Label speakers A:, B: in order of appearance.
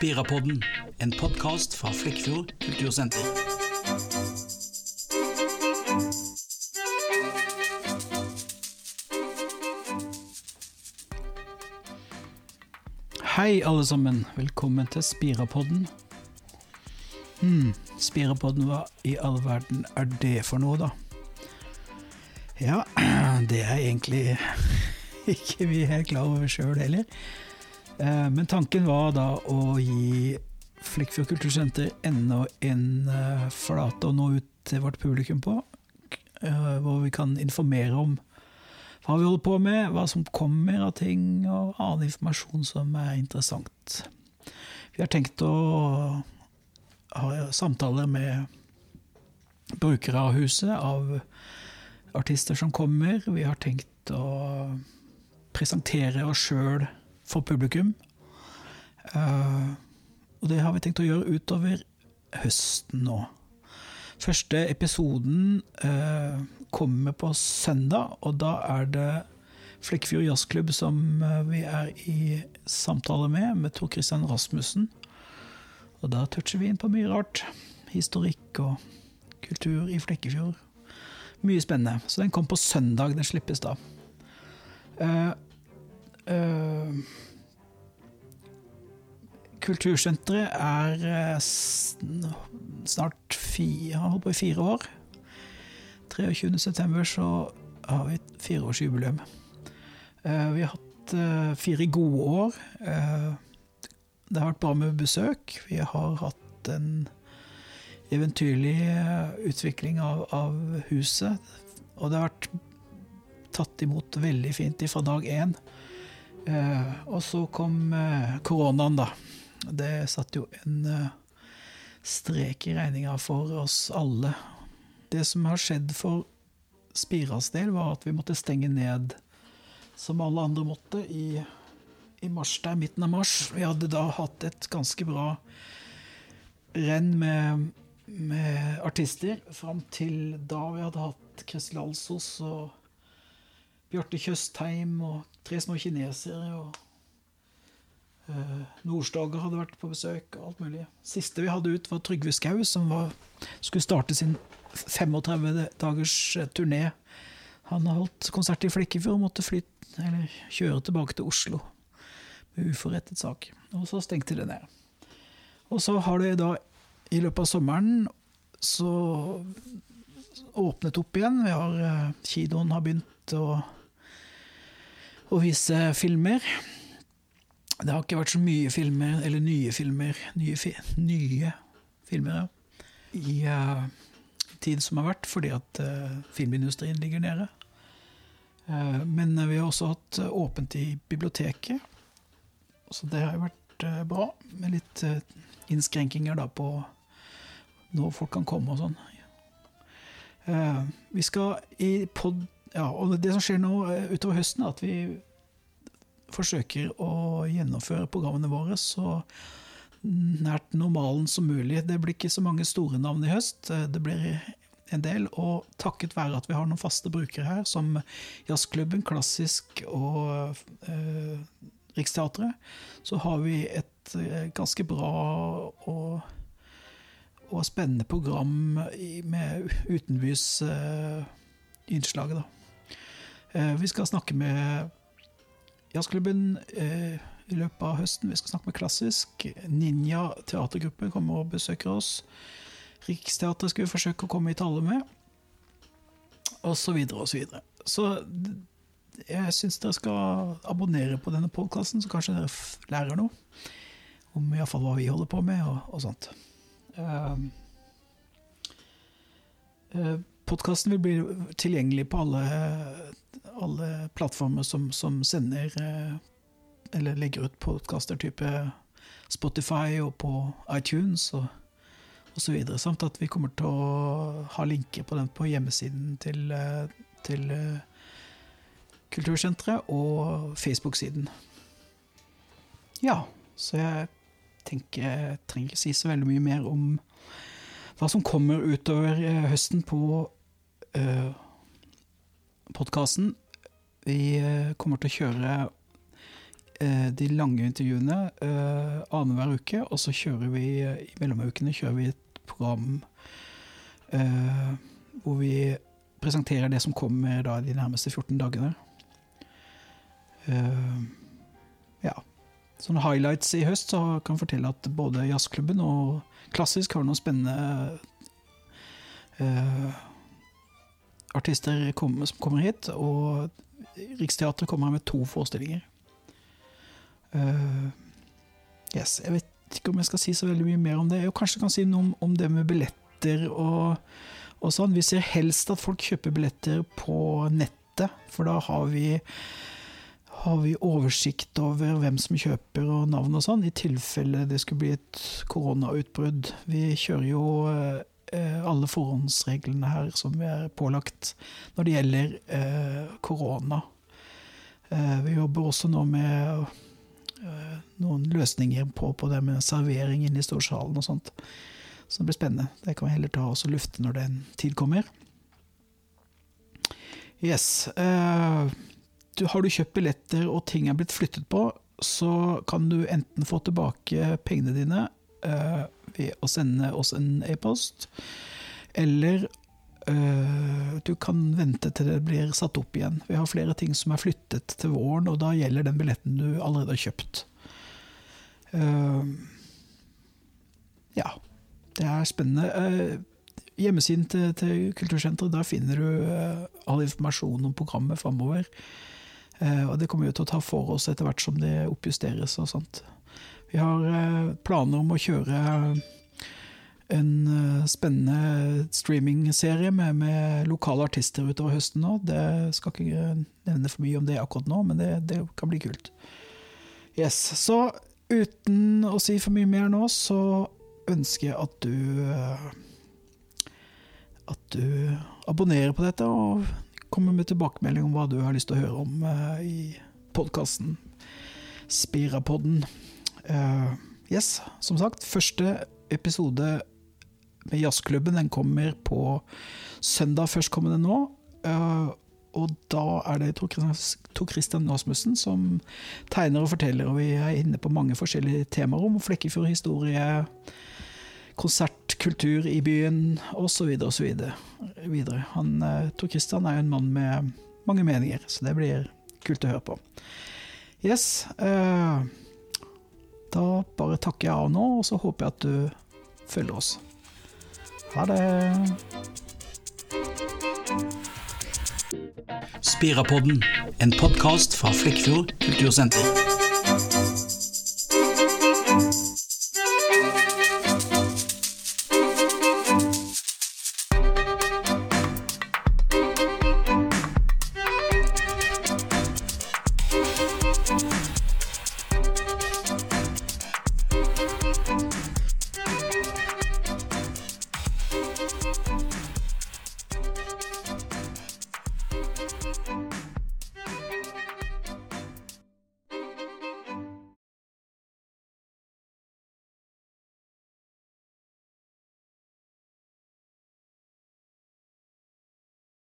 A: Spirapodden, en podkast fra Flekkfjord kultursenter. Hei, alle sammen. Velkommen til Spirapodden. Hmm, Spirapodden, hva i all verden er det for noe, da? Ja, det er egentlig ikke vi helt klar over sjøl heller. Eh, men tanken var da å gi Flekkefjord kultursenter enda en eh, flate å nå ut til vårt publikum på. eh, Hvor vi kan informere om hva vi holder på med, hva som kommer av ting, og annen informasjon som er interessant. Vi har tenkt å ha samtaler med brukere av huset, av artister som kommer. Vi har tenkt å presentere oss sjøl for publikum. Uh, og det har vi tenkt å gjøre utover høsten nå. Første episoden uh, kommer på søndag, og da er det Flekkefjord Jazzklubb som eh, vi er i samtale med, med Tor Christian Rasmussen. Og da toucher vi inn på mye rart. Historikk og kultur i Flekkefjord. Mye spennende. Så den kom på søndag. Den slippes da. Eh, Kultursenteret er eh, snart fire, på fire år. 23. september så har vi et fireårsjubileum. Eh, Vi har hatt eh, fire gode år. Eh, Det har vært bra med besøk. Vi har hatt en eventyrlig eh, utvikling av, av huset. Og det har vært tatt imot veldig fint fra dag én. Eh, og så kom eh, koronaen, da. Det satte jo en eh, strek i regninga for oss alle. Det som har skjedd for Spiras del, var at vi måtte stenge ned, som alle andre måtte, i, i mars der, midten av mars. Vi hadde da hatt et ganske bra renn med, med artister fram til da vi hadde hatt Kristel Alsos og Bjarte Tjøstheim og Tre små kinesere. og uh, Nordstoga hadde vært på besøk. og alt mulig. Siste vi hadde ut, var Trygve Skau, som var, skulle starte sin 35 dagers eh, turné. Han holdt konsert i Flekkefjord og måtte flytte eller kjøre tilbake til Oslo med uforrettet sak. Og så stengte det ned. Og så har det da i løpet av sommeren så åpnet opp igjen. Vi har, eh, kinoen har begynt å, å vise filmer. Det har ikke vært så mye filmer, eller nye filmer, nye, fi, nye filmer, ja, i uh, tid som har vært, fordi at uh, filmindustrien ligger nede. Uh, men vi har også hatt eh, åpent i biblioteket, så det har jo vært eh, bra, med litt eh, innskrenkinger da på når folk kan komme og sånn. Eh, vi skal i pod... Ja, og det som skjer nå eh, utover høsten, er at vi forsøker å gjennomføre programmene våre så nært normalen som mulig. Det blir ikke så mange store navn i høst. Det blir en del. Og takket være at vi har noen faste brukere her, som Jazzklubben, Klassisk og eh, Riksteatret, så har vi et eh, ganske bra og, og spennende program med utenbys eh, innslaget, Da. Eh, vi skal snakke med Jazzklubben eh, i løpet av høsten. Vi skal snakke med Klassisk. Ninja teatergruppe kommer og besøker oss. Riksteatret skal vi forsøke å komme i tale med. Og så videre og så videre. Så jeg syns dere skal abonnere på denne podkasten, så kanskje dere lærer noe. Om iallfall hva vi holder på med, og, og sånt. Um, Podkasten vil bli tilgjengelig på alle, alle plattformer som, som sender eh, eller legger ut podkaster type Spotify og på iTunes og, osv. Samt at vi kommer til å ha linker på den på hjemmesiden til, eh, til eh, Kultursenteret og Facebook-siden. Ja, så jeg tenker jeg trenger ikke si så veldig mye mer om hva som kommer utover høsten på uh, podkasten. Vi uh, kommer til å kjøre uh, de lange intervjuene uh, annenhver uke, og så kjører vi uh, i mellomukene kjører vi et program hvor vi presenterer det som kommer da de nærmeste 14 dagene. Ja. Sånne highlights i høst så kan fortelle at både jazzklubben og klassisk har noen spennende eh, artister kom, som kommer hit. Og Riksteatret kommer med to forestillinger. Uh, yes, Jeg vet ikke om jeg skal si så veldig mye mer om det. Jeg kanskje kan si noe om, om det med billetter og, og, sånn. Vi ser helst at folk kjøper billetter på nettet, for da har vi, har vi oversikt over hvem som kjøper og navn og sånn, i tilfelle det skulle bli et koronautbrudd. Vi kjører jo uh, alle forhåndsreglene her som vi er pålagt når det gjelder uh, korona. Vi jobber også nå med Eh, noen løsninger på, på, det med servering inne i storsalen og sånt. Så det blir spennende. Det kan vi heller ta oss og lufte når den tid kommer. Yes. Du, har du kjøpt billetter og ting er blitt flyttet på, så kan du enten få tilbake pengene dine uh, ved å sende oss en e-post, eller uh, du kan vente til det blir satt opp igjen. Vi har flere ting som er flyttet til våren, og da gjelder den billetten du allerede har kjøpt. Uh, ja, det er spennende. Hjemmesiden til, til Kultursenteret, der finner du all informasjon om programmet framover. og det kommer vi til å ta for oss etter hvert som det oppjusteres og sånt. Vi har planer om å kjøre en spennende streamingserie med, med lokale artister utover høsten nå. Det skal ikke nevne for mye om det akkurat nå, men det, det kan bli kult. Yes, Så Uten å si for mye mer nå, så ønsker jeg at du eh, At du abonnerer på dette og kommer med tilbakemelding om hva du har lyst til å høre om i podkasten Spirapodden. Uh, yes, som sagt, første episode med Jazzklubben den kommer på søndag førstkommende nå. Uh, og da er det Tor Christian Rasmussen som tegner og forteller, og vi er inne på mange forskjellige temaer om Flekkefjord historie, konsertkultur i byen osv. osv. Han, eh, Tor Christian er jo en mann med mange meninger, så det blir kult å høre på. Yes. Eh, da bare takker jeg av nå, og så håper jeg at du følger oss. Ha det.
B: Spirapodden, en podkast fra Flekkfjord kultursenter.